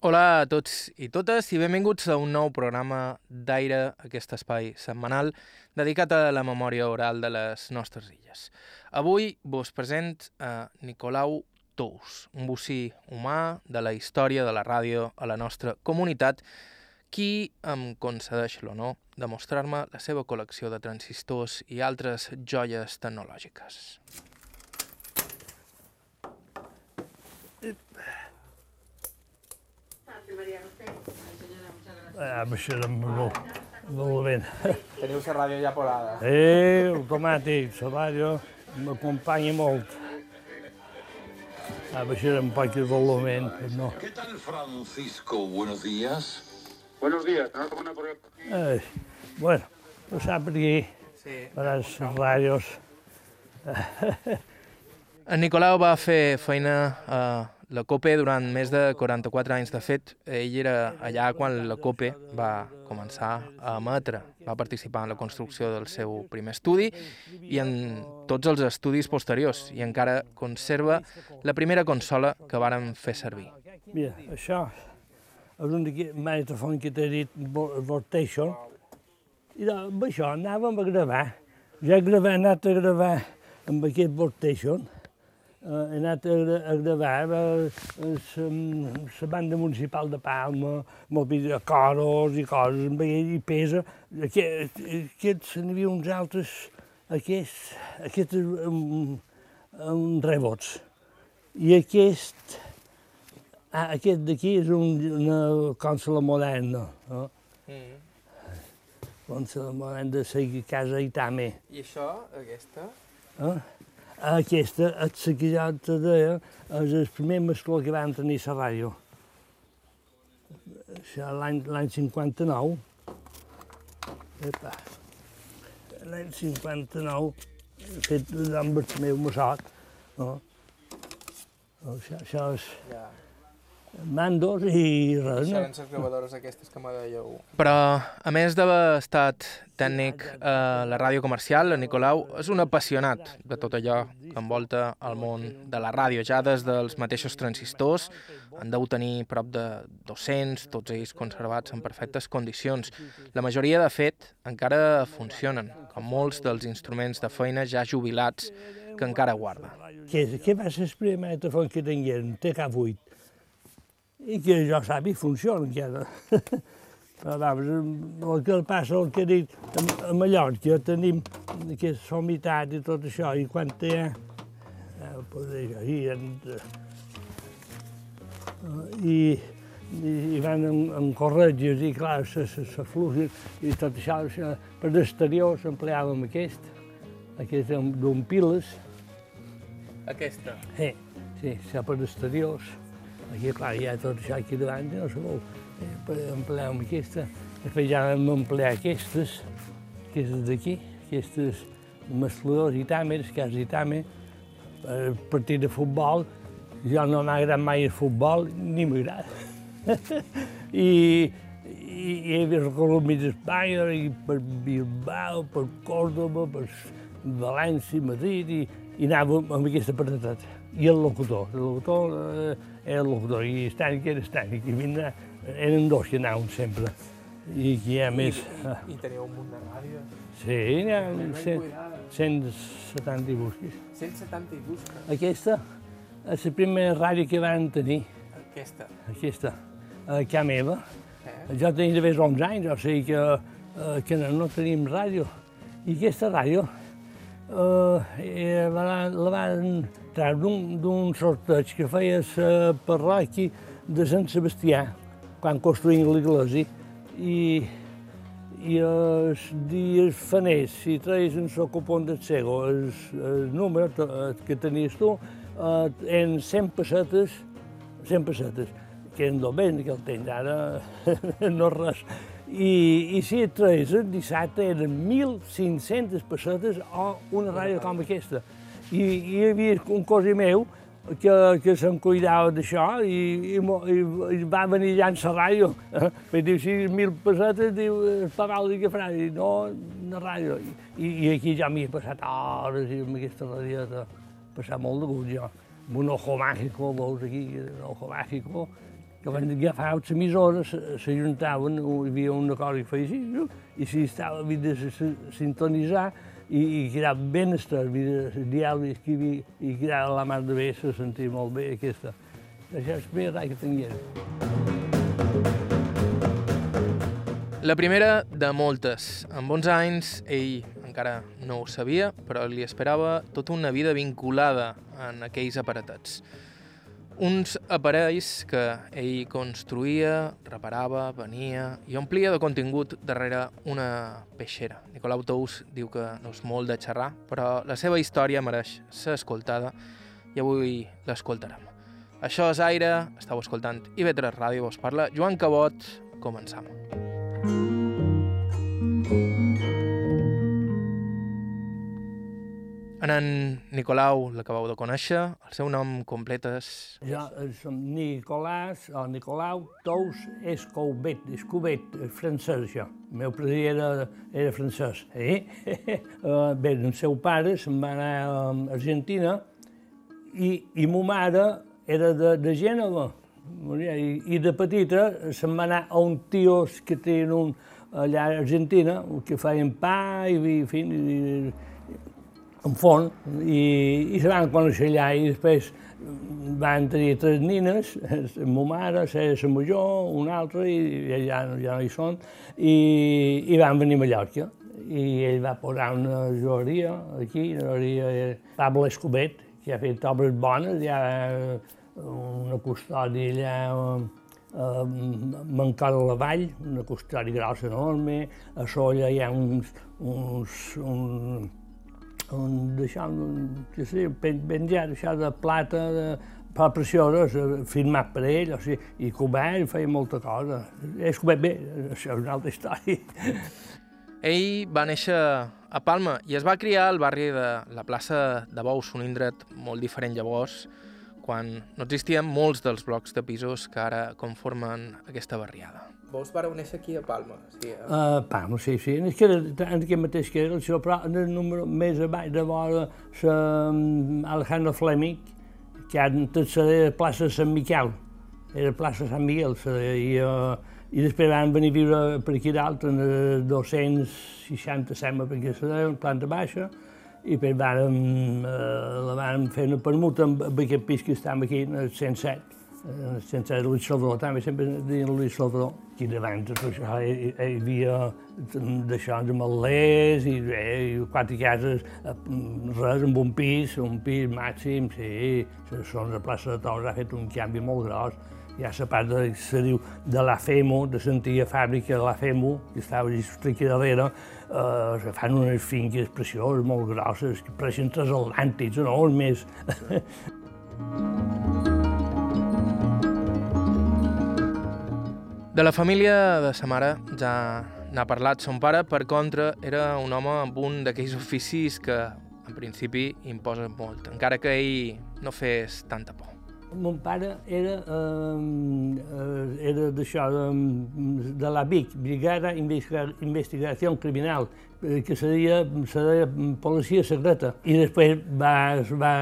Hola a tots i totes i benvinguts a un nou programa d'Aire, aquest espai setmanal dedicat a la memòria oral de les nostres illes. Avui vos present a Nicolau Tous, un bocí humà de la història de la ràdio a la nostra comunitat, qui em concedeix l'honor de mostrar-me la seva col·lecció de transistors i altres joies tecnològiques. Ah, això era molt, molt bé. Teniu la ràdio ja polada. Eh, automàtic, la ràdio m'acompanya molt. Ah, això era un poc de volumen, però no. ¿Qué tal, Francisco? Buenos días. Buenos días, por Ai, bueno, tu saps per aquí, Sí. per les ràdios. En Nicolau va fer feina a la COPE durant més de 44 anys. De fet, ell era allà quan la COPE va començar a emetre. Va participar en la construcció del seu primer estudi i en tots els estudis posteriors i encara conserva la primera consola que varen fer servir. Mira, això és un magnetofon que t'he dit, Vo- Vortation, i amb això anàvem a gravar. Ja he anat a gravar amb aquest Vortation, he anat a, a gravar la banda municipal de Palma, amb videocoros i coses, amb ell i pesa. Aquest, aquests, n'hi havia uns altres, aquests, aquests um, um, rebots. I aquest, ah, aquest d'aquí és un, una consola moderna, no? consola moderna de la casa Itame. I això, aquesta? Eh? Aquesta, és la que ja te deia, és el primer mescló que van tenir a la ràdio. Això l'any l'any 59. Epa. L'any 59, fet amb el meu massot. No? Això, això és Ja. Mandos i res, no? les gravadores aquestes que me dèieu. Però, a més d'haver estat tècnic a la ràdio comercial, en Nicolau és un apassionat de tot allò que envolta el món de la ràdio, ja des dels mateixos transistors, han deu tenir prop de 200, tots ells conservats en perfectes condicions. La majoria, de fet, encara funcionen, com molts dels instruments de feina ja jubilats que encara guarda. Què, què va ser el primer magnetofon que tingueren? Un TK8. I que jo sàpiga funciona encara. Però vamos, el que passa, el que dic, a- a Mallorca tenim aquesta somitat i tot això, i quan té... Eh, aquí, en, eh, i, i, i van en, en corretges i clar, se, se, se fluixen i tot això, això per l'exterior s'empleàvem aquest, aquest d'un piles, Aquesta. Sí, sí, per exteriors. Aquí, clar, hi ha tot això aquí davant, no se vol. Eh, emplear amb aquesta. Després ja vam emplear aquestes, aquestes d'aquí, aquestes mescladors i tàmers, que és i tàmer, per partir de futbol. Jo no m'ha agradat mai el futbol, ni m'agrada. I, i, i he recorregut mig Espanya, i per Bilbao, per Córdoba, per València, Madrid, i, i anava amb aquest aparatet. I el locutor, el locutor eh, el locutor, i Estànic era Estànic, i vindrà, eren dos que anaven sempre. I aquí hi ha més... ah, I teniu un munt de ràdio. Sí, n'hi ha 100, 170 i busquis. 170 i busca. Aquesta és la primera ràdio que van tenir, Aquesta. aquesta, a casa meva. Eh? Jo tenia d'haver 11 anys, o sigui que, eh, que no, no teníem ràdio. I aquesta ràdio eh, eh, la, la van d'un- sorteig que feia la parròquia de Sant Sebastià, quan construïm l'església. I, i els dies faners, si treies un socopon de cego, el, el número eh, que tenies tu, eh, eren 100 pessetes, 100 pessetes, que eren del ben que el tens ara, no res. I, i si et treies el dissabte eren 1.500 pessetes o una ràdio com aquesta. I, i hi havia un cosí meu que, que se'n cuidava d'això i, i, i, i va venir allà en ràdio. Eh? Dir, si mil pessetes, diu, el pagal de què farà? I no, una ràdio. I, I aquí ja m'hi he passat hores i amb aquesta radiota, passat molt de gust jo. Amb un ojo mágico, veus aquí, un ojo mágico, que van agafar les emissores, s'ajuntaven, hi havia una cosa que feia així, i si estava, havia de sintonitzar, i, i quedava ben estar, havia de diàlegs que hi havia, i quedava la mar de bé, se sentia molt bé aquesta. Això és rai que tinguera. La primera de moltes. Amb 11 anys, ell encara no ho sabia, però li esperava tota una vida vinculada en aquells aparatats. Uns aparells que ell construïa, reparava, venia i omplia de contingut darrere una peixera. Nicolau Tous diu que no és molt de xerrar, però la seva història mereix ser escoltada i avui l'escoltarem. Això és Aire, estàu escoltant IB3 Ràdio, us parla Joan Cabot, començam. En en Nicolau l'acabeu de conèixer, el seu nom complet és... Jo som Nicolàs, o Nicolau Tous Escoubet, Escoubet, francès, això. El meu pare era, era francès. Eh? Bé, el seu pare se'n va anar a Argentina i, i ma mare era de, de Gènova. I, I de petita se'n va anar a un tios que tenen un, allà a Argentina, que feien pa i, i, i, en font i, i se van conèixer allà i després van tenir tres nines, la meva mare, la major, una altra, i ja, ja no hi són, i, i van venir a Mallorca. I ell va posar una joieria aquí, una joieria Pablo Escobet, que ha fet obres bones, hi ha una custòdia allà a Mancada la Vall, una custòdia grossa enorme, a Solla hi ha uns, uns, un, on deixant, que sé, penjat això de plata, de, per precioses, firmat per ell, o sigui, i cobert, feia molta cosa. És cobert bé, això és una altra història. Ell va néixer a Palma i es va criar al barri de la plaça de Bous, un indret molt diferent llavors, quan no existien molts dels blocs de pisos que ara conformen aquesta barriada. Vos vareu néixer aquí a Palma? Sí, a... Uh, Palma, sí, sí. És que era, en aquest mateix que era, això, però en el número més avall de vora, um, Alejandro Fleming, que tot se deia plaça Sant Miquel, era plaça Sant Miguel, se deia, i, uh, i després van venir a viure per aquí dalt, en el 260 sembla, perquè se deia, planta baixa, i després vàrem, uh, la vàrem fer una permuta amb, amb aquest pis que estàvem aquí, en el 107, sense Luis Salvador, també sempre deien Luis Salvador. Davant tot això hi, hi havia d'això de malers i, i quatre cases, res, amb un pis, un pis màxim, sí. Són la plaça de Tous ha fet un canvi molt gros. Hi ha la part de, se diu, de la FEMO, de l'antiga fàbrica de la FEMO, que estava just aquí darrere, eh, fan unes finques precioses, molt grosses, que pareixen transatlàntics, enormes. De la família de sa mare ja n'ha parlat son pare, per contra, era un home amb un d'aquells oficis que, en principi, imposa molt, encara que ell no fes tanta por. Mon pare era, eh, era d'això, de, de la BIC, Brigada Investigació Criminal, eh, que seria, seria policia secreta. I després va, va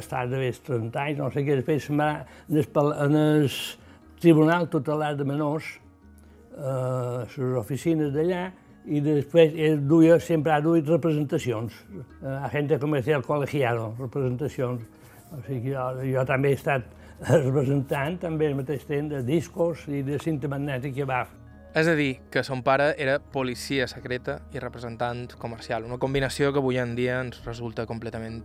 estar de 30 anys, no sé què, després va en els Tribunal Tutelar de Menors, eh, les oficines d'allà, i després ell duia, sempre ha duit representacions, eh, agente comercial colegiado, representacions. O sigui, jo, jo també he estat representant, també al mateix temps, de discos i de cinta magnètica va. És a dir, que son pare era policia secreta i representant comercial, una combinació que avui en dia ens resulta completament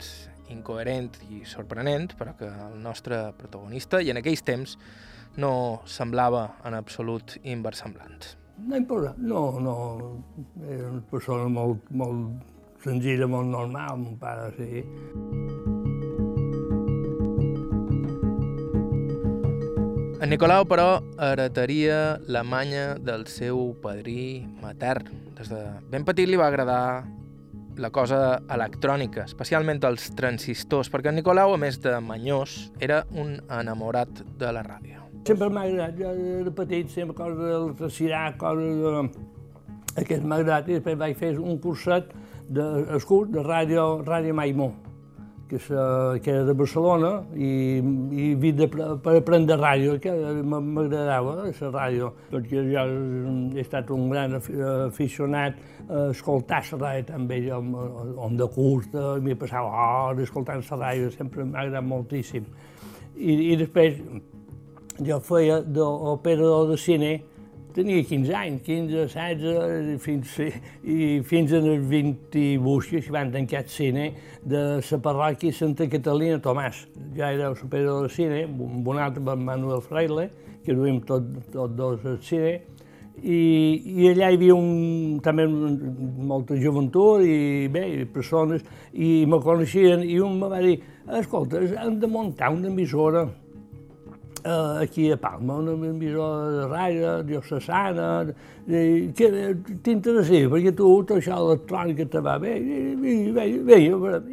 incoherent i sorprenent, però que el nostre protagonista, i en aquells temps, no semblava en absolut inversemblant. No importa, no, no, era una persona molt, molt senzilla, molt normal, mon pare, sí. En Nicolau, però, heretaria la manya del seu padrí matern. Des de ben petit li va agradar la cosa electrònica, especialment els transistors, perquè en Nicolau, a més de manyós, era un enamorat de la ràdio. Sempre m'ha agradat, jo de petit, sempre coses del recitar, coses de... Aquest m'ha agradat, i després vaig fer un curset de, curs de ràdio, ràdio Maimó, que, sa, que era de Barcelona, i, i vi de, per aprendre ràdio, que m'agradava la ràdio, perquè jo he estat un gran aficionat a escoltar la ràdio també, jo, on de curta, m'hi passava hores escoltant la ràdio, sempre m'ha agradat moltíssim. I, I després jo feia d'operador de cine, tenia 15 anys, 15, 16, fins, i fins als 28 que van tancar el cine de la parròquia Santa Catalina Tomàs. Ja era el de cine, amb un altre, amb Manuel Fraile, que duim tots tot dos al cine, i, i allà hi havia un, també molta joventut i bé, i persones, i me coneixien, i un me va dir, escolta, hem de muntar una emissora eh, aquí a Palma, una de ràdio diocesana, que t'interessa, perquè tu tot això electrònica te va bé, i, i, bé, bé, i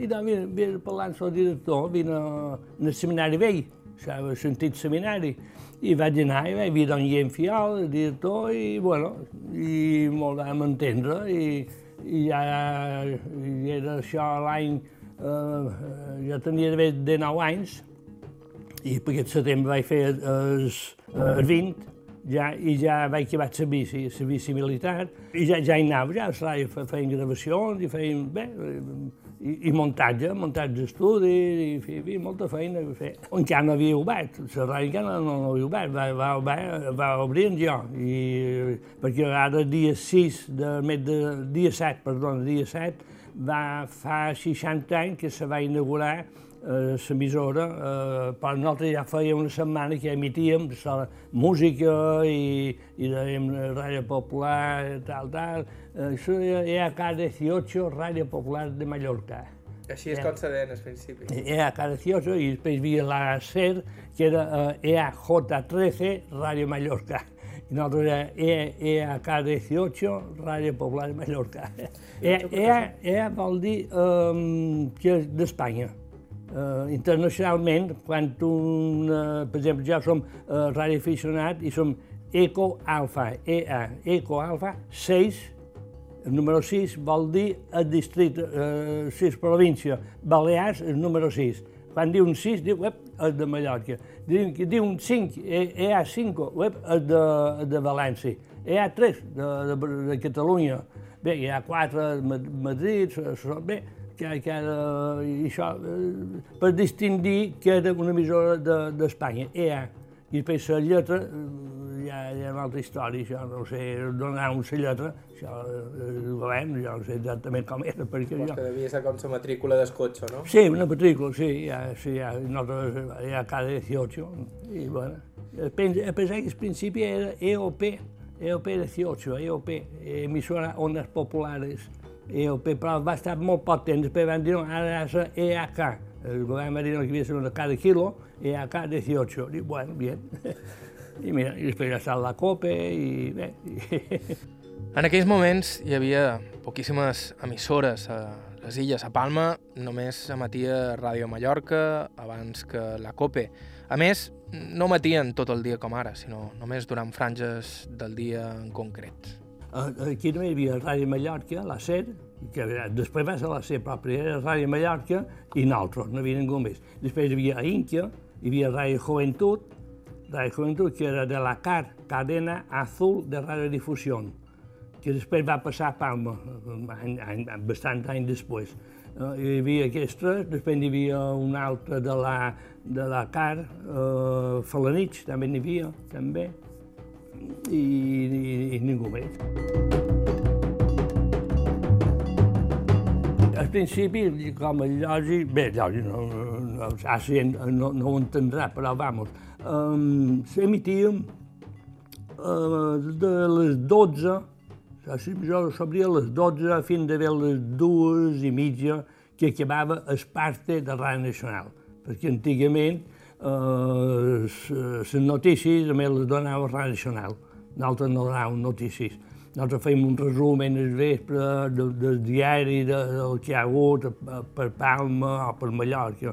doncs vine, vine parlant amb el director, vine al seminari vell, s'ha sentit seminari, i vaig anar i vaig veure don Guillem Fial, el director, i bueno, i molt vam entendre, i, i ja i era això l'any, eh, jo tenia d'haver de 9 anys, i per aquest setembre vaig fer els, els 20, ja, i ja vaig acabar la bici, la bici militar, i ja, ja hi anava, ja a feien gravacions i feien, bé, i, i muntatge, muntatge d'estudi, i, i, i molta feina a fer. Encara no havia obert, la ràdio encara no, no havia obert, va, va, va, va obrir jo, i, perquè ara dia 6, de, de, dia 7, perdó, dia 7, va fa 60 anys que se va inaugurar l'emissora, eh, però nosaltres ja feia una setmana que emitíem música i, i dèiem Ràdio Popular, tal, tal. Això era KD18, Ràdio Popular de Mallorca. Així és com se deien al principi. Era KD18 i després hi havia la SER, que era eh, EAJ13, Ràdio Mallorca. I nosaltres era EAK18, Ràdio Popular de Mallorca. EA, EA, EA vol dir um, que és d'Espanya eh, internacionalment, quan un, eh, per exemple, ja som eh, radioaficionat i som Eco Alfa, EA, Eco Alfa 6, el número 6 vol dir el districte, eh, 6 província, Balears, el número 6. Quan diu un 6, diu, ep, el de Mallorca. Diu, diu un 5, EA5, ep, el de, de València. EA3, de, de, de Catalunya. Bé, hi ha 4 de Madrid, bé, que, que era, i això, eh, per distingir que era una emissora d'Espanya, de, EA. I després la lletra, eh, ja hi ha una altra història, això no sé donar una lletra, això eh, ho veiem, jo no sé exactament com era, perquè jo... que devia ser com la matrícula del cotxe, no? Sí, una matrícula, sí, ja, sí, ja, nosaltres, ja cada 18, i bueno, pensé que al principi era EOP, EOP 18, EOP, emisora Ondas Populares, EOP, però va estar molt poc temps, després van dir, no, ara és EAK. El govern va dir que havia de ser una cada quilo, EAK 18. Dic, bueno, bien. I mira, i després ja està la COPE i bé. En aquells moments hi havia poquíssimes emissores a les illes. A Palma només emetia Ràdio Mallorca abans que la COPE. A més, no emetien tot el dia com ara, sinó només durant franges del dia en concret. Aquí també hi havia Ràdio Mallorca, la SER, que després va ser la SER pròpia, era Ràdio Mallorca i nosaltres, no havia ningú més. Després hi havia Inca, hi havia Ràdio Juventud, Ràdio Juventud, que era de la CAR, Cadena Azul de Radiodifusió, que després va passar a Palma, any, any, bastant anys després. Uh, hi havia aquests tres, després hi havia un altre de la, de la CAR, uh, Falanich, també n'hi havia, també i, i, i ningú més. Al principi, com a lògic, bé, lògic, no, no, no, no, ho entendrà, però vamos, um, s'emitíem uh, de les 12, jo s'obria a les 12 fins a les dues i mitja que acabava el parte de Ràdio Nacional, perquè antigament les notícies més les donava Ràdio Nacional. Nosaltres no donàvem notícies. Nosaltres fèiem un resum en el vespre del, diari de, del que hi ha hagut per Palma o per Mallorca.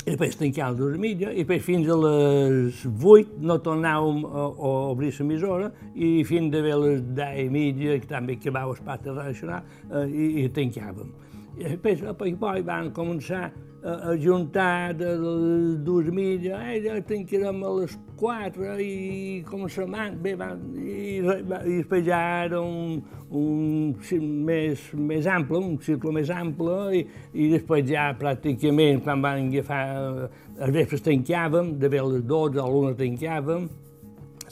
I després tancàvem dues mitja, i després fins a les 8 no tornàvem a, a obrir l'emissora, i fins a les 10 i mitja, que també acabava el pacte nacional, eh, i, i tancàvem. I després, a poi van començar a, a juntar de les dues milles, eh, ja tancarem a les quatre i començarem, bé, van, i, i després ja era un, un més, més ample, un cicle més ample, i, i després ja pràcticament quan van agafar, els vespres tancàvem, de bé a les 12 a l'una tancàvem,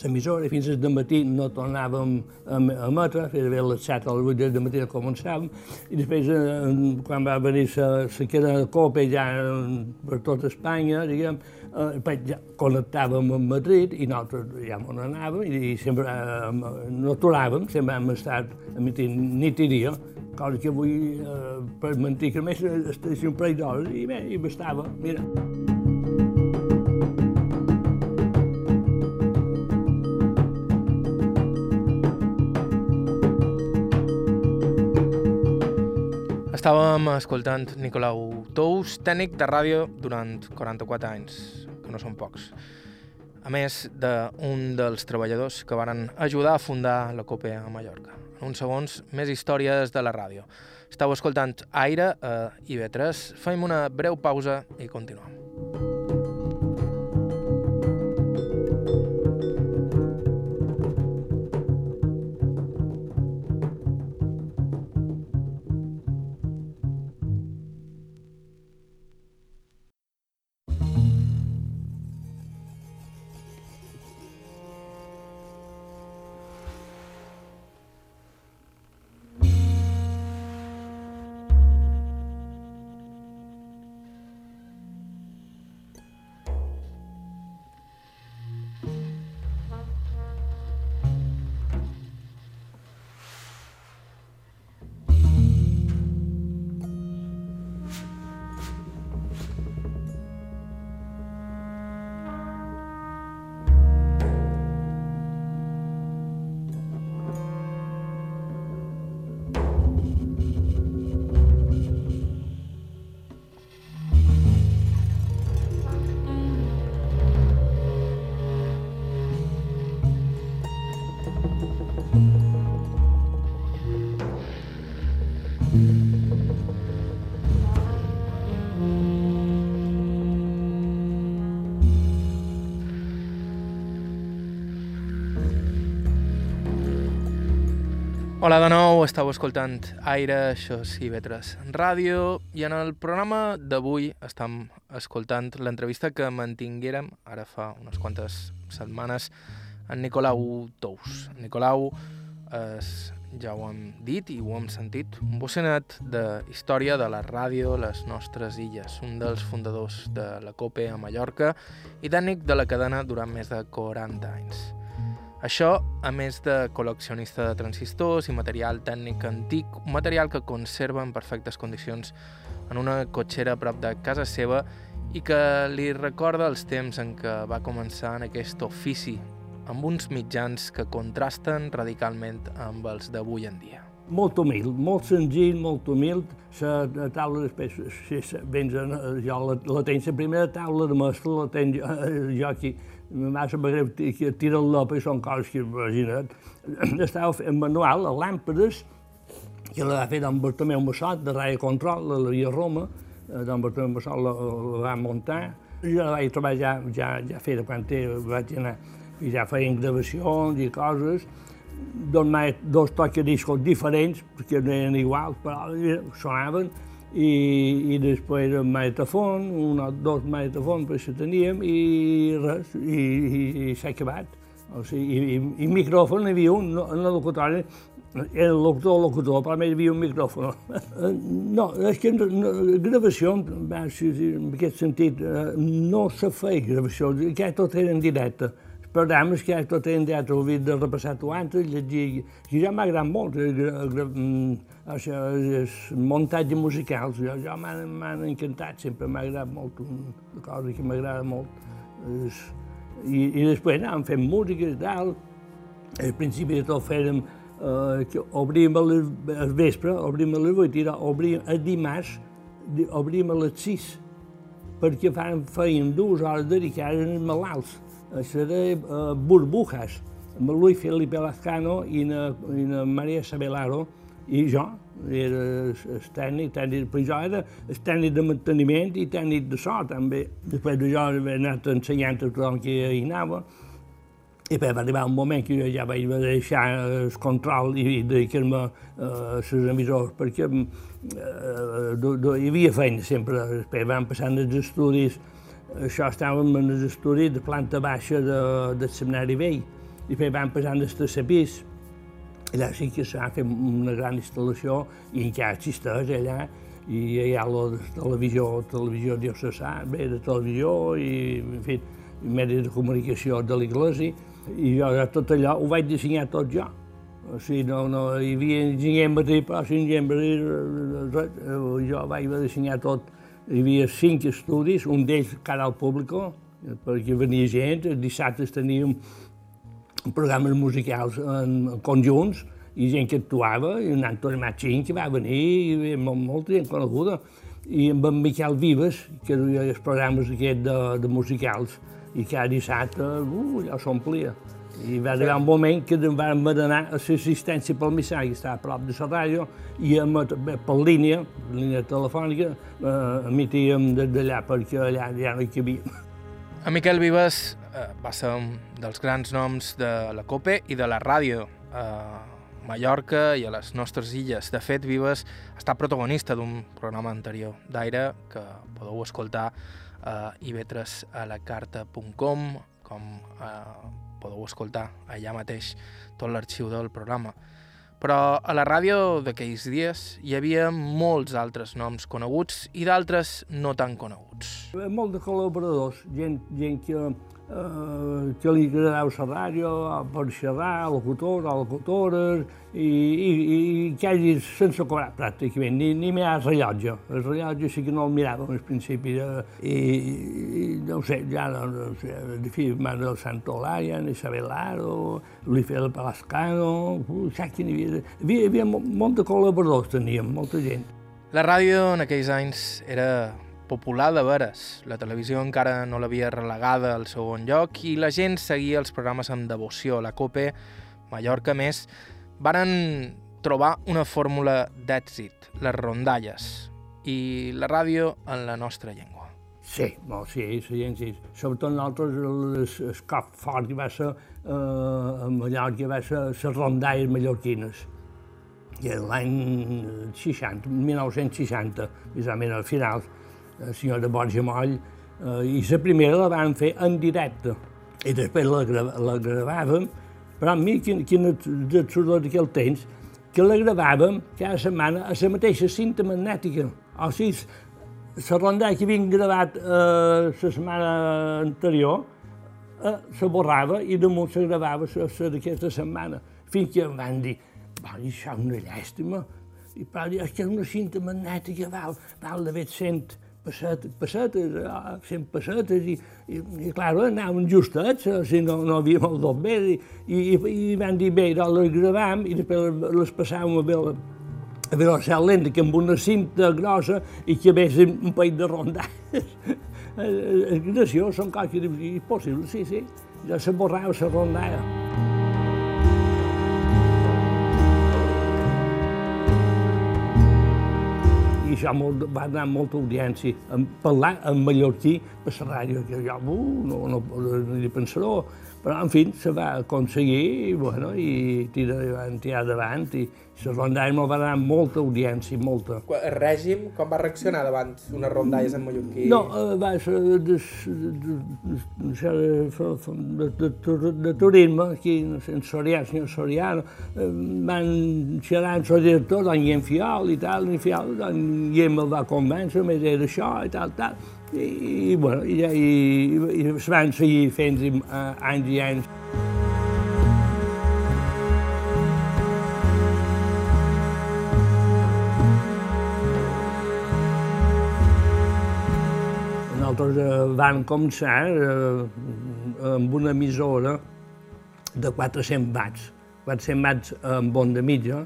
l'emissora i fins al matí no tornàvem a emetre, fins a les 7 o les 8 del matí començàvem, i després, eh, quan va venir la sequera de copa ja per tota Espanya, diguem, eh, ja connectàvem amb Madrid i nosaltres ja on anàvem i, i sempre eh, no aturàvem, sempre hem estat emitint nit i dia, cosa que avui, eh, per mentir que més, estic un parell d'hores i bé, i bastava, mira. Estàvem escoltant Nicolau Tous, tècnic de ràdio durant 44 anys, que no són pocs. A més d'un dels treballadors que varen ajudar a fundar la COPE a Mallorca. En uns segons, més històries de la ràdio. Estau escoltant Aire a IB3. Fem una breu pausa i continuem. Hola de nou, estàu escoltant Aire, això és IB3 Ràdio, i en el programa d'avui estem escoltant l'entrevista que mantinguérem ara fa unes quantes setmanes en Nicolau Tous. Nicolau és, ja ho hem dit i ho hem sentit, un bocenet de història de la ràdio les nostres illes, un dels fundadors de la COPE a Mallorca i tècnic de la cadena durant més de 40 anys. Això, a més de col·leccionista de transistors i material tècnic antic, un material que conserva en perfectes condicions en una cotxera a prop de casa seva i que li recorda els temps en què va començar en aquest ofici, amb uns mitjans que contrasten radicalment amb els d'avui en dia. Molt humil, molt senzill, molt humil. La taula després, si vens, jo la, la tenc, la primera taula de mestre la tenc jo, jo aquí, massa greu que tira el lop i són coses que, imagina't. Estava fent manual, a làmpades, que la va fer d'en Bartomeu Massot, de Ràdio Control, la Via Roma, eh, d'en Bartomeu Massot la, va muntar. Jo la vaig trobar ja, ja, ja feta quan té, vaig anar, i ja feien gravacions i coses, donar dos tocs discos diferents, perquè no eren iguals, però sonaven, i, i després el magnetofon, un o dos magnetofons per si teníem, i res, i, i, i s'ha acabat. O sigui, i, i, i micròfon hi havia un, no, en la locutora, era el locutor, el locutor, però més hi havia un micròfon. No, és que no, gravació, en aquest sentit, eh, no se feia gravació, que tot era en directe programes que tot en teatre ho havia de repassar tu abans, llegir, i ja m'ha agradat molt, eh, mm, això és muntatge musical, jo, jo m'han encantat, sempre m'ha agradat molt, una cosa que m'agrada molt. És, i, I després anàvem fent música i tal, al principi de tot fèiem, eh, que obríem a les, al vespre, obríem a les 8 i obríem a dimarts, obríem a les 6, perquè feien dues hores dedicades als malalts seré uh, burbujas, amb Luis Felipe Lazcano i na, i na Maria Sabelaro, i jo era el tècnic, tècnic, però jo era el tècnic de manteniment i tècnic de so també. Després de jo he anat ensenyant a tothom que hi anava, i per arribar un moment que jo ja vaig deixar el control i dedicar-me a les emissors, perquè eh, hi havia feina sempre. Després vam passar els estudis, això estàvem en els estudis de planta baixa de, del seminari vell, i després vam passar en el tercer pis, allà sí que s'ha fet una gran instal·lació i encara existeix allà, i hi ha la televisió, televisió diocesà, bé, de televisió i, en fi, medis de comunicació de l'Iglésia, i jo tot allò ho vaig dissenyar tot jo. O sigui, no, no hi havia enginyer però si enginyer mateix, jo vaig dissenyar tot. Hi havia cinc estudis, un d'ells cara al públic, perquè venia gent, dissabtes teníem programes musicals en conjunts, i gent que actuava, i un Antoni Machín que va venir, i molt, molta gent coneguda, i amb en Miquel Vives, que duia els programes aquests de, de musicals, i cada dissabte uh, ja s'omplia. I va arribar un moment que em van demanar l'assistència pel missatge, estava a prop de la ràdio, i emet, per línia, línia telefònica, eh, emitíem des d'allà, perquè allà ja no hi cabíem. A Miquel Vives eh, va ser un dels grans noms de la COPE i de la ràdio a Mallorca i a les nostres illes. De fet, Vives està protagonista d'un programa anterior d'aire que podeu escoltar a ivetresalacarta.com, com eh, podeu escoltar allà mateix tot l'arxiu del programa. Però a la ràdio d'aquells dies hi havia molts altres noms coneguts i d'altres no tan coneguts. Molt de col·laboradors, gent, gent que eh, que li agradava la ràdio, per xerrar, locutor, locutores, i, i, i que hagi sense cobrar pràcticament, ni, ni mirar el rellotge. El rellotge sí que no el miràvem al principi, eh, i, i no sé, ja no, no sé, de fi, Manuel Santolaya, Isabel Aro, Luifel Palascano, saps hi havia? Hi havia, hi havia molt de col·laboradors, teníem, molta gent. La ràdio en aquells anys era popular de veres. La televisió encara no l'havia relegada al segon lloc i la gent seguia els programes amb devoció. La COPE, Mallorca més, varen trobar una fórmula d'èxit, les rondalles, i la ràdio en la nostra llengua. Sí, no, sí, sí, sí. Sobretot nosaltres, el, el cop fort que va ser eh, a Mallorca va ser les rondalles mallorquines. I l'any 60, 1960, més o menys al final, el senyor de Borja Moll, eh, i la primera la vam fer en directe, i després la, gra la gravàvem, però a mi, quin, quin absurd d'aquell temps, que la gravàvem cada setmana a la mateixa cinta magnètica. O sigui, la rondalla que havien gravat eh, la setmana anterior eh, se borrava i damunt se gravava la d'aquesta setmana. Fins que em van dir, va, això és una llàstima. I però és que una cinta magnètica val, val d'haver cent pessetes, pessetes, ah, fent pessetes, i, i, i clar, anàvem justets, o sigui, no, no havíem el tot bé, i, i, i van dir, bé, doncs les gravam, i després les passàvem a veure a velocitat lenta, que amb una cinta grossa i que vés un país de rondalles. És graciós, són coses impossibles, sí, sí. Ja se borrava la rondalla. I això molt, va donar molta audiència. En parlar en mallorquí per la ràdio, que jo uh, no, no, no, hi pensaró, però en fi, se va aconseguir i, bueno, i tira endavant, tirar endavant, i la rondalla me'l va donar molta audiència, molta. El règim, com va reaccionar davant unes rondalles en mallorquí? No, eh, va ser de, de, de, de, turisme, aquí, en Sorià, el senyor eh, van xerrar amb el director, don Guillem Fiol i tal, i Fiol, Guillem el va convèncer, més era això i tal, tal, i, i bueno, i, i, i es van seguir fent anys i anys. Nosaltres eh, vam començar eh, amb una emissora de 400 watts, 400 watts amb onda mitja,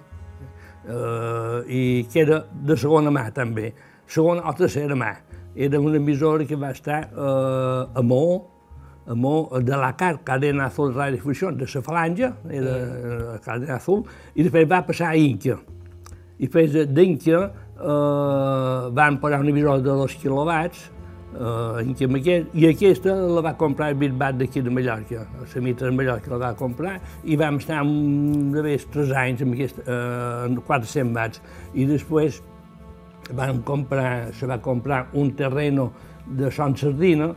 eh, i que era de segona mà també, segona o tercera mà. Era una emissora que va estar eh, a Mó, a Mó de la CAR, Cadena Azul Radio Difusió, de la Falange, era la Cadena Azul, i després va passar a Inca. I després d'Inca eh, van parar una emissora de 2 quilowatts, eh, en aquest, i aquesta la va comprar el Bitbat d'aquí de Mallorca, la Mitra de Mallorca la va comprar, i vam estar més 3 anys amb aquest, eh, 400 watts. I després van comprar, se va comprar un terreno de Son Sardina,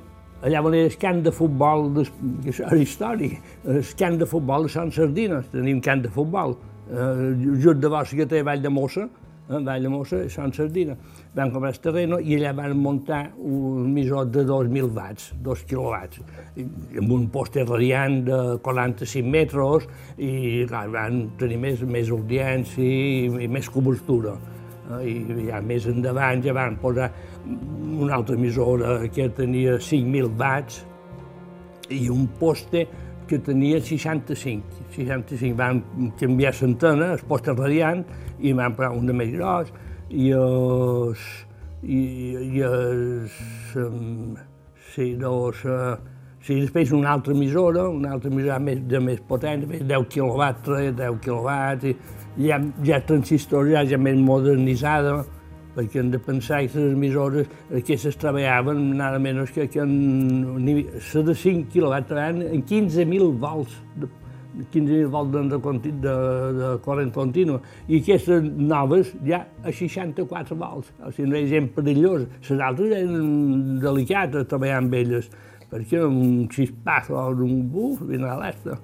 allà on era el camp de futbol, de, que era històric, el camp de futbol de Son Sardina, tenim camp de futbol, eh, just de vos que té Vall de Mossa, eh, Vall de Mossa, Son Sardina. Vam comprar el terreno i allà van muntar un emissor de 2.000 watts, 2 quilowatts, amb un poste radiant de 45 metres i clar, van tenir més, més audiència i, i més cobertura. Eh, I ja més endavant ja van posar una altra emissora que tenia 5.000 watts i un poste que tenia 65. 65 van canviar l'antena, el poste radiant, i van posar un de més gros, i els, i, i els, um, sí, dos, uh, sí, després una altra emissora, una altra emissora més, de més potent, 10 quilowatts, 10 quilowatts, i ja, ja transistors ja, ja més modernitzada, perquè hem de pensar que les emissores aquestes treballaven nada menys que, que en, de 5 quilowatts en 15.000 volts, de, 15.000 volts de, de, de, de corrent continu, i aquestes noves ja a 64 volts, o sigui, no és gent perillosa. Les altres eren delicates treballar amb elles, perquè un xispàs o un buf, vine a l'esta.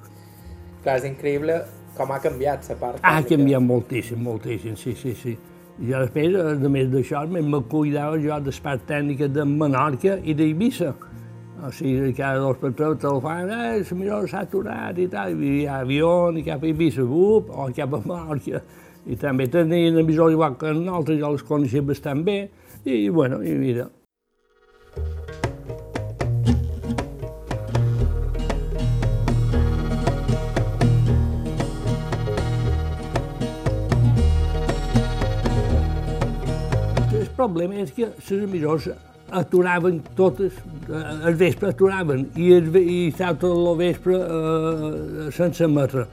Clar, és increïble com ha canviat la part. Ha canviat moltíssim, moltíssim, sí, sí, sí. Jo després, a més d'això, me cuidava jo de part tècnica de Menorca i d'Eivissa. O sigui, cada dos per tres telefon, eh, la millor s'ha aturat i tal, i hi ha avió i cap a Eivissa, up, o cap a Menorca. I també tenien emissors igual que nosaltres, jo les coneixia bastant bé, i, bueno, i mira, problema és que les emissors aturaven totes, eh, el vespre aturaven, i, el, i tot el vespre eh, sense emetre.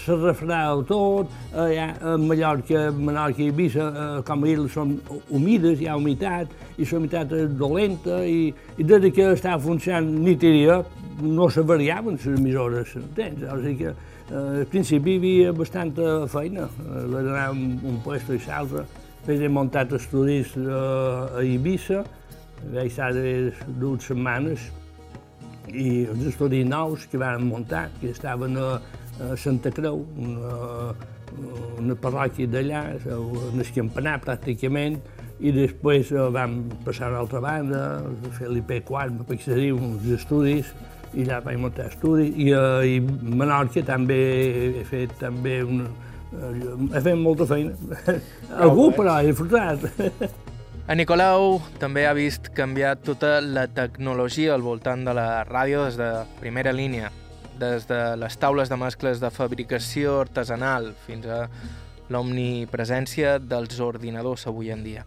Se refredava tot, allà a Mallorca, Menorca i Eivissa, eh, com a illes són humides, hi ha humitat, i la humitat és dolenta, i, i des que estava funcionant nit i dia, no se variaven les emissores, entens? O sigui que eh, al principi hi havia bastanta feina, eh, d'anar un, un puesto i l'altre, Després he muntat estudis a, a Eivissa, vaig estar dues setmanes, i els estudis nous que vam muntar, que estaven a, a Santa Creu, una, una parròquia d'allà, en el campanar pràcticament, i després vam passar a l'altra banda, fer l'IP4, perquè se diu, uns estudis, i allà vaig muntar estudis, i a Menorca també he fet també una, he fet molta feina. Algú, però, he disfrutat. A Nicolau també ha vist canviar tota la tecnologia al voltant de la ràdio des de primera línia, des de les taules de mescles de fabricació artesanal fins a l'omnipresència dels ordinadors avui en dia,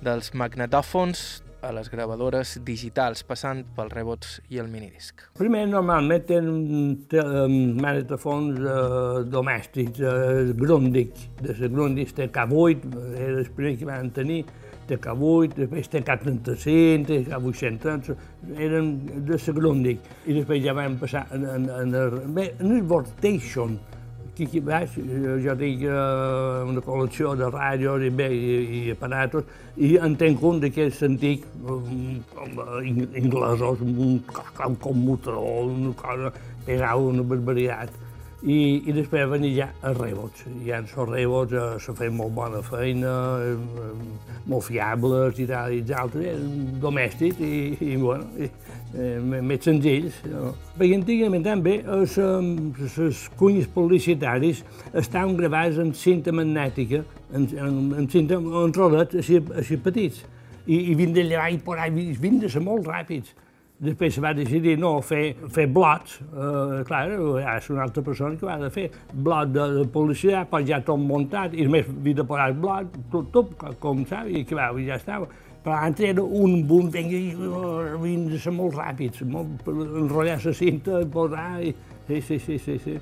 dels magnetòfons a les gravadores digitals, passant pels rebots i el minidisc. Primer, normalment tenen magnetofons eh, domèstics, eh, Grundig, de la Grundig TK8, era el primer que van tenir, TK8, després TK35, TK830, eren de la Grundig. I després ja vam passar en, en, en, el, bé, en el Vortation, aquí baix jo tinc uh, una col·lecció de ràdios i, bé, i, i aparatos i en tenc un d'aquests antics um, inglesos, un, un commutador, una cosa, pegava una barbaritat. I, i després venir ja a rebots. Ja els rebots eh, se feien molt bona feina, eh, molt fiables i tal, i altres, eren domèstics i, i bueno, i, eh, més senzills. No? Perquè antigament també les, les cunyes publicitaris estaven gravades en cinta magnètica, en, en, en cinta, en rodets així, així petits, i, i vindre allà i por ahí, vindre molt ràpids. Després va decidir no fer, fer blots, eh, clar, és una altra persona que va de fer blot de, de publicitat, però ja tot muntat, i només havia de posar blot, tot, tot, com saps, i que va, ja estava. Però abans era un boom, havien de ser molt ràpids, molt, enrotllar la cinta, posar, i, sí, sí, sí, sí, sí.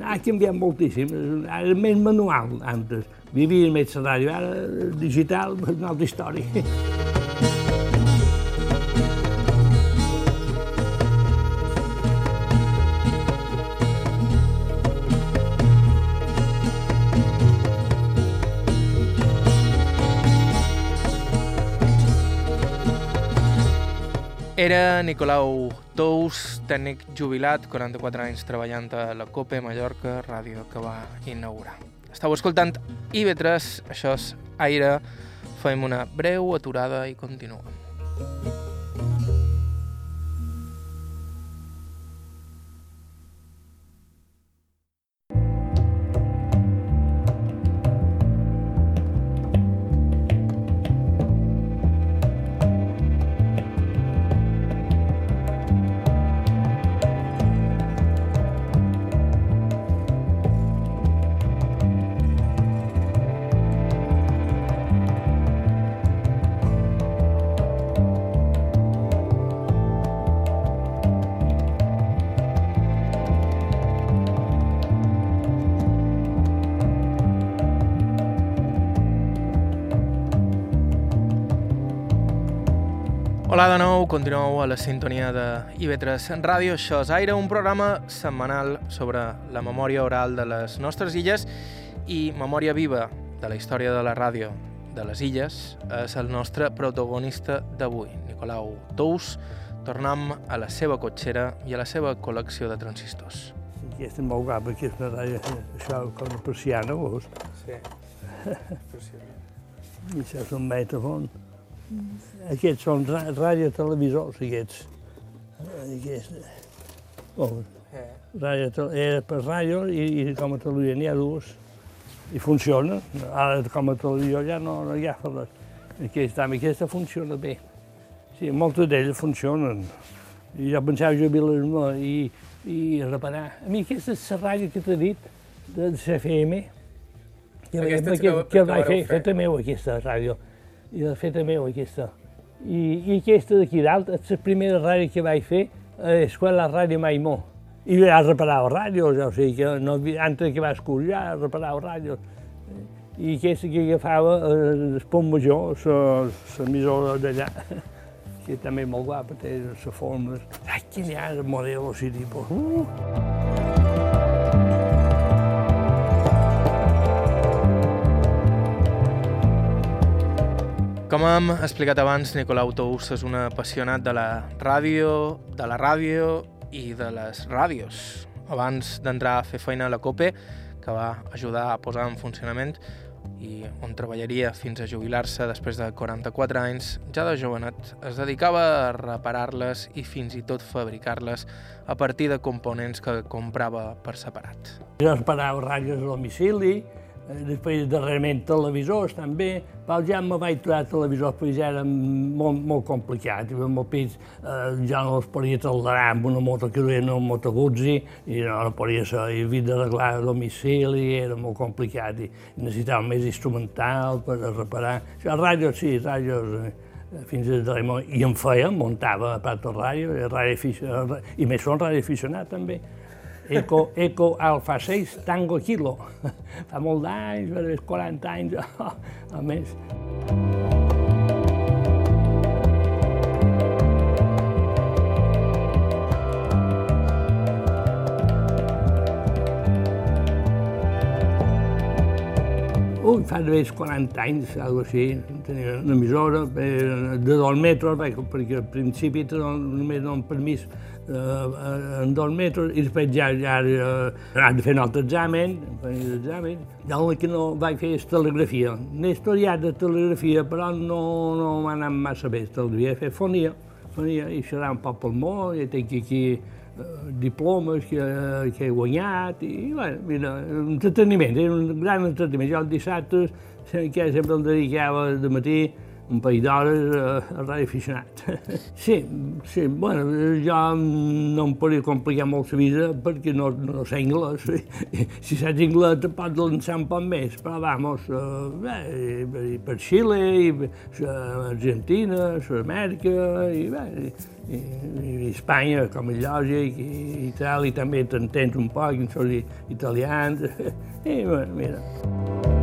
Ha canviat moltíssim, era més manual antes. Vivia més la ràdio, ara digital una altra història. Era Nicolau Tous, tècnic jubilat, 44 anys treballant a la COPE Mallorca, ràdio que va inaugurar. Estau escoltant IB3, això és Aire, fem una breu aturada i continuem. Nou, continueu a la sintonia de IB3 Ràdio, això és Aire, un programa setmanal sobre la memòria oral de les nostres illes i memòria viva de la història de la ràdio de les illes és el nostre protagonista d'avui, Nicolau Tous. Tornem a la seva cotxera i a la seva col·lecció de transistors. Aquesta és molt guapa, aquesta ràdio, això com a persiana, veus? Sí, I això és un metafon. Aquests són ra- radiotelevisors, aquests. Aquests. Oh, ràdio, era per ràdio i, i com a televisió n'hi ha dues. I funciona. Ara com a televisió ja no, no hi ha res. Aquesta, aquesta funciona bé. Sí, moltes d'elles funcionen. I jo pensava jubilar-me i, i reparar. A mi aquesta és la ràdio que t'he dit, de CFM, que, Aquesta és que, que- que, que vaig fer, vareu fer. feta meu aquesta ràdio. I de feta meu aquesta. I, i aquesta d'aquí dalt és la primera ràdio que vaig fer a l'escola Ràdio Maimó. I ja reparava ràdios, o sigui que no, antes que va escollir ja reparava ràdios. I aquesta que agafava eh, el Pont Major, l'emissora d'allà, que també és molt guapa, té les formes. Ai, que n'hi ha de modelos i tipus. Uh! Com hem explicat abans, Nicolau Tous és un apassionat de la ràdio, de la ràdio i de les ràdios. Abans d'entrar a fer feina a la COPE, que va ajudar a posar en funcionament i on treballaria fins a jubilar-se després de 44 anys, ja de jovenet es dedicava a reparar-les i fins i tot fabricar-les a partir de components que comprava per separat. Jo reparava ràdios a domicili, després darrerament televisors també, però ja me vaig trobar televisors perquè ja eren molt, molt complicats. I el meu pis eh, ja no els podia tolerar amb una moto que duia un Moto Guzzi i no, no podia ser, i havia d'arreglar a domicili, era molt complicat i necessitava més instrumental per a reparar. Això, ràdios sí, ràdios eh, fins al darrer moment, i em feia, muntava a part de ràdio, i, ràdio i més són radioaficionat també. Eco, Eco Alfa 6 Tango Kilo. Fa molt d'anys, gairebé 40 anys, a més. Ui, fa d'haver 40 anys, alguna així, tenia una emissora eh, de dos metres, perquè, perquè al principi només donen permís en dos metres, i després ja, ja eh, han de fer un altre examen, fer l'examen. Ja el que no vaig fer és telegrafia. N'he estudiat de telegrafia, però no, no m'ha anat massa bé. Telegrafia, he fet fonia, fonia, i xerrar un poc pel món, i tinc aquí eh, diplomes que, que he guanyat, i bueno, mira, entreteniment, era un gran entreteniment. Jo el dissabte, que sempre el dedicava de matí, un parell d'hores a, a ràdio aficionat. sí, sí, bueno, jo no em podria complicar molt la vida perquè no, no sé anglès. si saps anglès te pots lançar un poc més, però vamos, uh, bé, per Xile, i, per Argentina, Sud-amèrica, i bé, i, i Espanya, com és lògic, i Itàlia també t'entens un poc, són italians, i bueno, mira.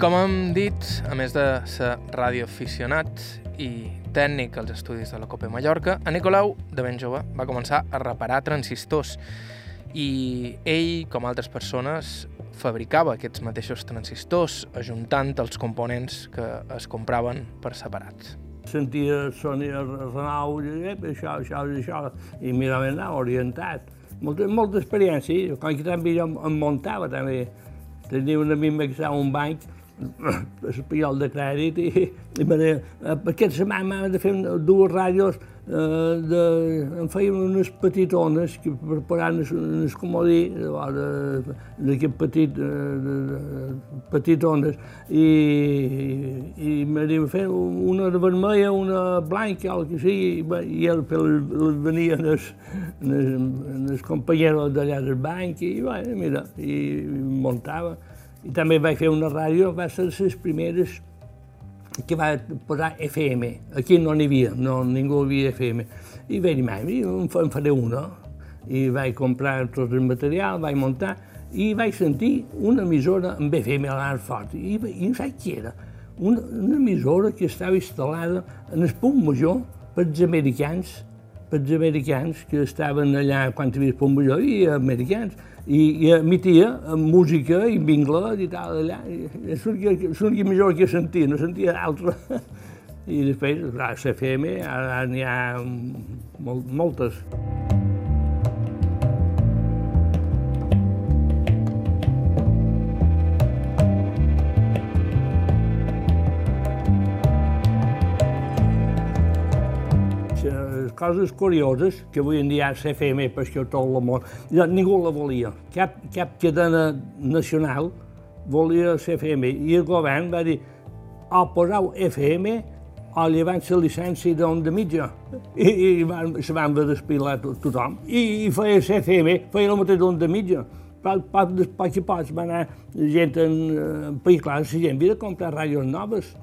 Com hem dit, a més de ser radioaficionat i tècnic als estudis de la Copa Mallorca, a Nicolau, de ben jove, va començar a reparar transistors i ell, com altres persones, fabricava aquests mateixos transistors, ajuntant els components que es compraven per separat. Sentia Sònia Renau, això, això, això, i mirava anar orientat. Molta, molta experiència, com que també jo em muntava també. Tenia un amic que estava un banc espanyol de crèdit i, i me aquesta setmana m'ha de fer dues ràdios eh, de, em feien unes petitones que preparant unes comodí d'aquest petit eh, de, de, petitones i, i, i m'havia fer una de vermella, una blanca, el que sigui, i, i el, el venien els, els, els companyeros d'allà del banc i, bueno, mira, i muntava. I també vaig fer una ràdio, va ser les primeres que va posar FM. Aquí no n'hi havia, no, ningú havia FM. I vaig dir, mai, en faré una. I vaig comprar tot el material, vaig muntar, i vaig sentir una emissora amb FM a l'art fort. I, i no saps què era. Una, una emissora que estava instal·lada en el punt major per als americans, per als americans que estaven allà quan havia major, i americans i, i emitia música i anglès i tal, allà. És l'única millor que sentia, no sentia altra. I després, clar, CFM, ara n'hi ha molt, moltes. Coses curioses que avui en dia CFM per això tot el món, ja, ningú la volia. Cap, cap cadena nacional volia CFM i el govern va dir o posau FM o llevant la llicència d'onda mitja. I, i van, se van despilar to, tothom. I, I feia CFM, feia el mateix d'onda mitja. Poc, poc, poc i poc va anar gent en, en país clar, la gent havia de comprar ràdios noves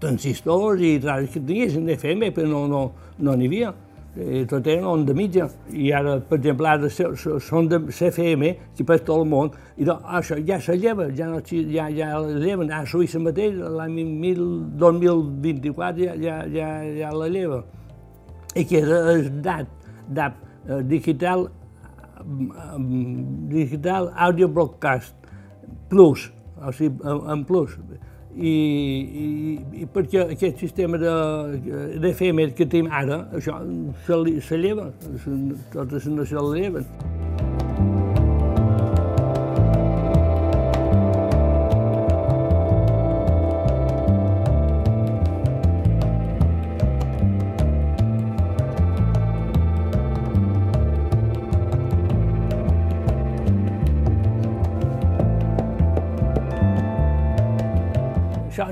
transistors i ràdios que tinguessin FM, però no n'hi no, no havia. I tot era onda mitja. I ara, per exemple, ara són de CFM, que per tot el món, i doncs, això ja se lleva, ja, no, ja, ja la lleven. A Suïssa mateix, l'any 2024, ja, ja, ja, ja la lleva. I que és el DAT, DAP, eh, Digital, Digital Audio Broadcast Plus, o sigui, en plus i, i, i perquè aquest sistema de, de FM que tenim ara, això se, se lleva, totes no se lleven.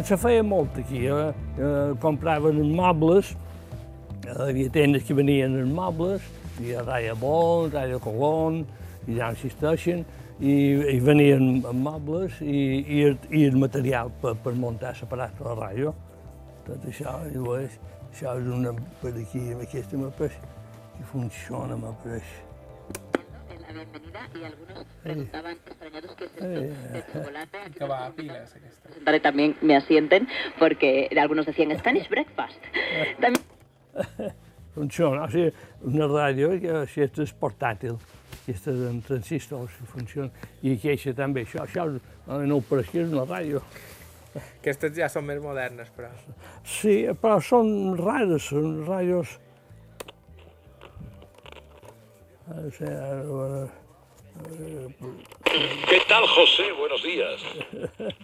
Se feia molt aquí, eh? eh compraven mobles, hi havia tendes que venien els mobles, hi havia Raya Bon, Raya Colón, i ja existeixen, i, i venien mobles i, i, i el material per, per muntar separat la ràdio. Tot això, i això és una per aquí, aquesta m'apareix, que funciona, m'apareix la bienvenida y algunos preguntaban extrañados qué es esto de chocolate. Que va a pilas aquesta. Presentaré también me asienten porque algunos decían Spanish breakfast. También... Funciona, o sigui, una ràdio que si és portàtil, aquesta en transistors que funciona, i aquesta també, això, això no ho pareix que és una ràdio. Aquestes ja són més modernes, però. Sí, però són rares, són ràdios ¿Qué tal, José? Buenos días.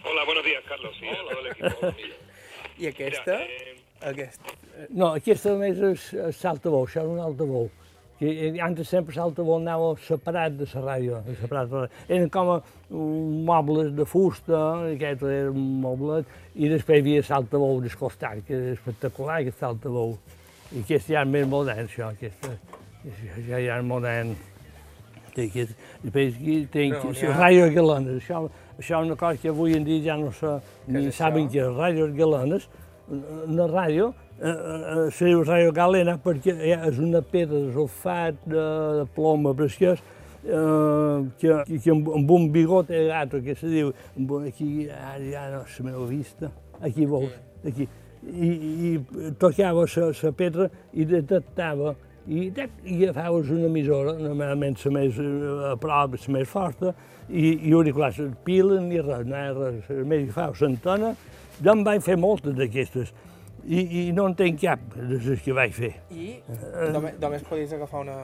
Hola, buenos días, Carlos. Sí, hola, I aquesta? Mira, eh, Aquest. No, aquesta només és, és saltavou, això és un altavou. Que eh, antes sempre l'altavou anava separat de la ràdio, separat de la. Eren com mobles de fusta, aquest era un moblet, i després hi havia l'altavou del costat, que és espectacular, aquest altavou. I aquest ja és més modern, això, aquest, ja, ja és modern. I aquest, després aquí tinc No, no, n'hi ha- ràdio galenes, això, això és una cosa que avui en dia ja no se, ni és saben això? què és, ràdios galenes, una ràdio, eh, eh, se diu ràdio galena perquè és una pedra de sulfat de, de ploma preciós, eh, que, que, que amb, amb un bigot de gato, que se diu, un, aquí, ara ja no se m'ho vista, aquí veus, aquí, i, i tocava la pedra i detectava i, i agafaves una emissora, normalment la més eh, a prop, la més forta, i, i auriculars, pila ni res, no hi res, només agafaves l'antena, jo en vaig fer moltes d'aquestes, i, i no en tenc cap de les que vaig fer. I només, només podies agafar una...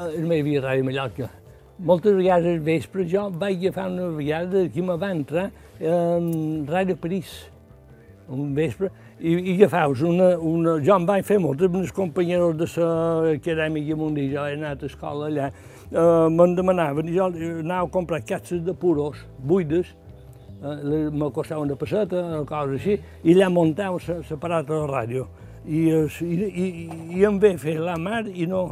Eh, No hi havia ràdio Mallorca. Moltes vegades al vespre jo vaig agafar una vegada aquí me va entrar en Ràdio París, un vespre, i, i agafaves una, una... Jo em vaig fer moltes, amb els companyeros de l'acadèmica mundial, jo he anat a escola allà, eh, me'n demanaven, jo anava a comprar capses de puros, buides, eh, me costava una passeta, una cosa així, i allà muntava separat de la ràdio. I, i, i, i em ve fer la mar i no,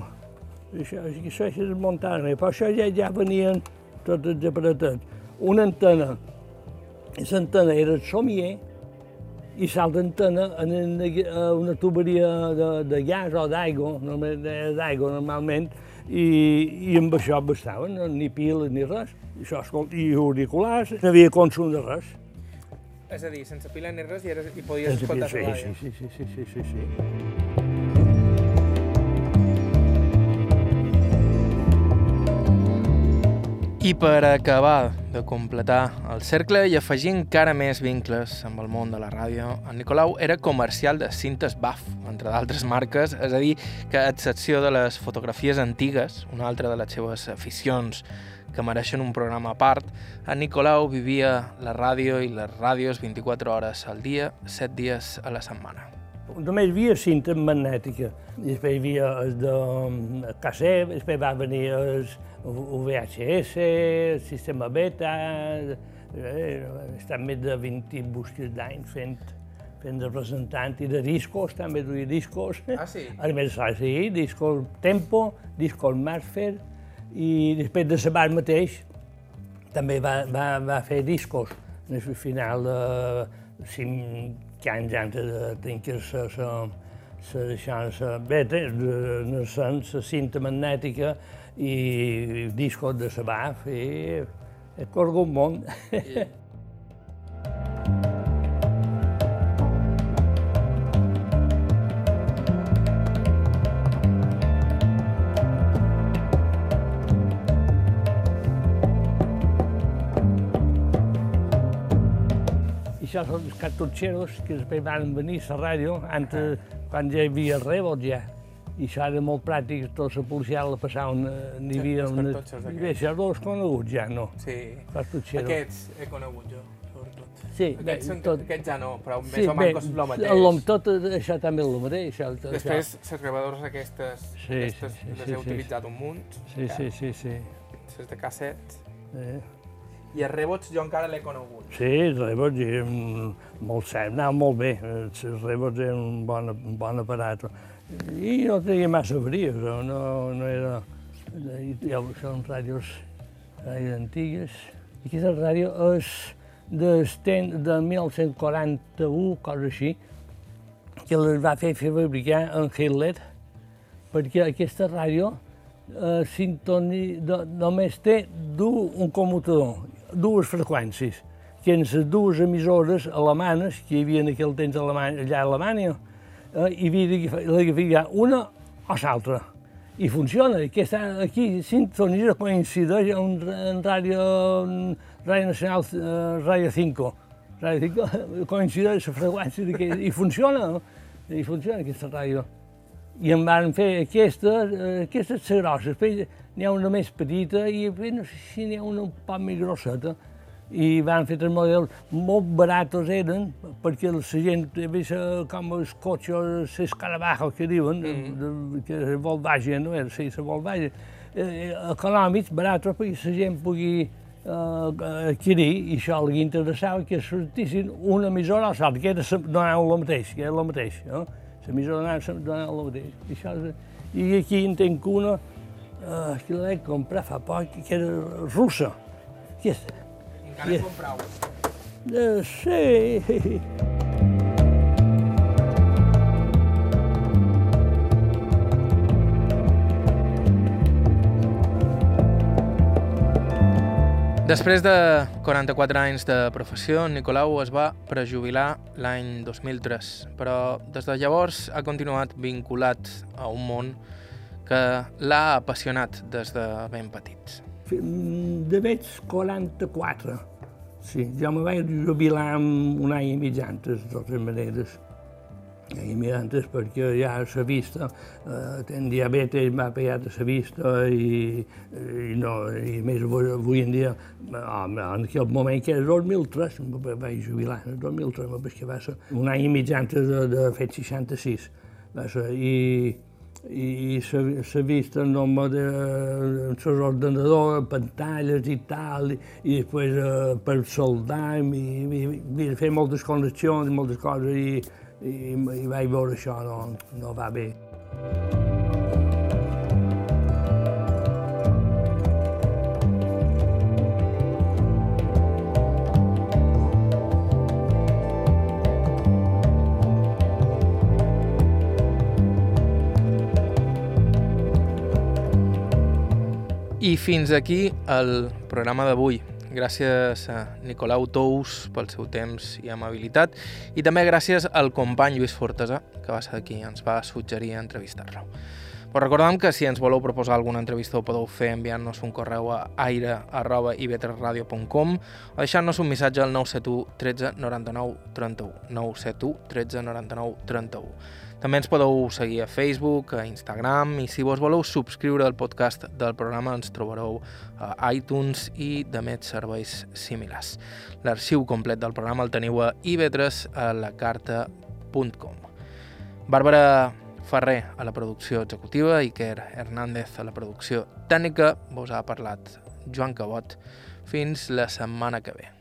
això, això és muntar però això ja, ja venien tots els aparatats. Una antena, l'antena era el somier, i l'altra antena en una, una tuberia de, de gas o d'aigua, d'aigua normalment, i, i amb això bastaven, no, ni piles ni res. Això, escolta, i auriculars, no havia consum de res. És a dir, sense pila ni res i, eres, i podies Sí, escoltar sí, la sí, ràdio. sí, sí, sí, sí, sí, sí. I per acabar de completar el cercle i afegir encara més vincles amb el món de la ràdio, en Nicolau era comercial de cintes BAF, entre d'altres marques, és a dir, que a excepció de les fotografies antigues, una altra de les seves aficions que mereixen un programa a part, en Nicolau vivia la ràdio i les ràdios 24 hores al dia, 7 dies a la setmana. Només hi havia cinta magnètica, i després hi havia el de mm, cassette, després va venir el VHS, el sistema beta, eh, he estat més de 20 busques d'anys fent, fent de i de discos, també duia discos. Ah, sí? A més, sí, discos Tempo, discos Marsfer, i després de Sabat mateix també va, va, va fer discos. Al final de cinc anys antes de tenir la, la, la deixança, bé, de, la cinta magnètica i discos de Sabaf, i he corregut un món. I això són els cartutxeros que després van venir a la ràdio, antes, quan ja hi havia rebot ja. I això era molt pràctic, tota la policia la passaven, eh, n'hi havia... els una- cartutxos Bé, aquests. això coneguts ja, no? Sí. Cartutxeros. Aquests he conegut jo, sobretot. Sí, bé, Aquests, són, tot- aquests ja no, però més Sí, o bé, menys el mateix. el nom- tot això també és el mateix. Això, tot Després, les gravadores aquestes, Sí, aquestes sí, sí, les sí, he sí. utilitzat un munt, Sí, sí, sí, sí. les de casset, Eh. I els rebots jo encara l'he conegut. Sí, els rebots molt cert, anava molt bé. Els rebots eren un bon, un bon aparat. I no tenia massa bries, no, no, era... Ja són ràdios, ràdios antigues. Aquesta ràdio és de, de 1941, cosa així, que les va fer fer fabricar en Hitler, perquè aquesta ràdio eh, sintoni, només té du, un commutador, dues freqüències, les dues emissores alemanes, que hi havia en aquell temps a Alemanya, allà a Alemanya, eh, hi havia d'agafar una o l'altra. I funciona, aquesta, aquí sintonitza coincideix en, en ràdio, ràdio nacional, eh, ràdio 5. Ràdio 5 coincideix la freqüència i funciona, i funciona aquesta ràdio. I em van fer aquestes, eh, aquestes ser grosses, n'hi ha una més petita i no sé si n'hi ha una un poc més grosseta. i van fer tres models molt baratos eren, perquè la gent, vist com els cotxes, les Carabajos que diuen, mm. de, que és Volkswagen, no era, sí, la Volkswagen, eh, econòmics, baratos, perquè la gent pugui eh, adquirir, i això li interessava que sortissin una emissora al salt, que era donar el mateix, que era el mateix, no? Donava el mateix. I, això, I aquí en tenc una, eh, que l'he comprat fa poc, que era russa. Aquesta encara yeah. comprau. Uh, sí. Després de 44 anys de professió, Nicolau es va prejubilar l'any 2003, però des de llavors ha continuat vinculat a un món que l'ha apassionat des de ben petits de veig 44. Sí, jo me vaig jubilar un any i mig antes, de totes maneres. I mig antes perquè ja a la vista, eh, ten diabetes, m'ha pegat a la vista i, i, no, i més avui en dia, en aquell moment que era 2003, me vaig jubilar, en 2003, perquè va ser un any i mig antes de, de fet 66. Va ser, i, i la vista en nom de l'ordenador, pantalles i tal, i després eh, per soldar, i, i, i fer moltes connexions, moltes coses, i, i, i vaig veure això no, no va bé. I fins aquí el programa d'avui. Gràcies a Nicolau Tous pel seu temps i amabilitat i també gràcies al company Lluís Fortesa, que va ser qui ens va suggerir entrevistar-lo. Però recordem que si ens voleu proposar alguna entrevista ho podeu fer enviant-nos un correu a aire.ib3radio.com o deixant-nos un missatge al 971 13 99 31 971 13 99 31 també ens podeu seguir a Facebook, a Instagram i si vos voleu subscriure al podcast del programa ens trobareu a iTunes i de més serveis similars. L'arxiu complet del programa el teniu a ib3 a lacarta.com. Bàrbara Ferrer a la producció executiva, Iker Hernández a la producció tècnica, vos ha parlat Joan Cabot. Fins la setmana que ve.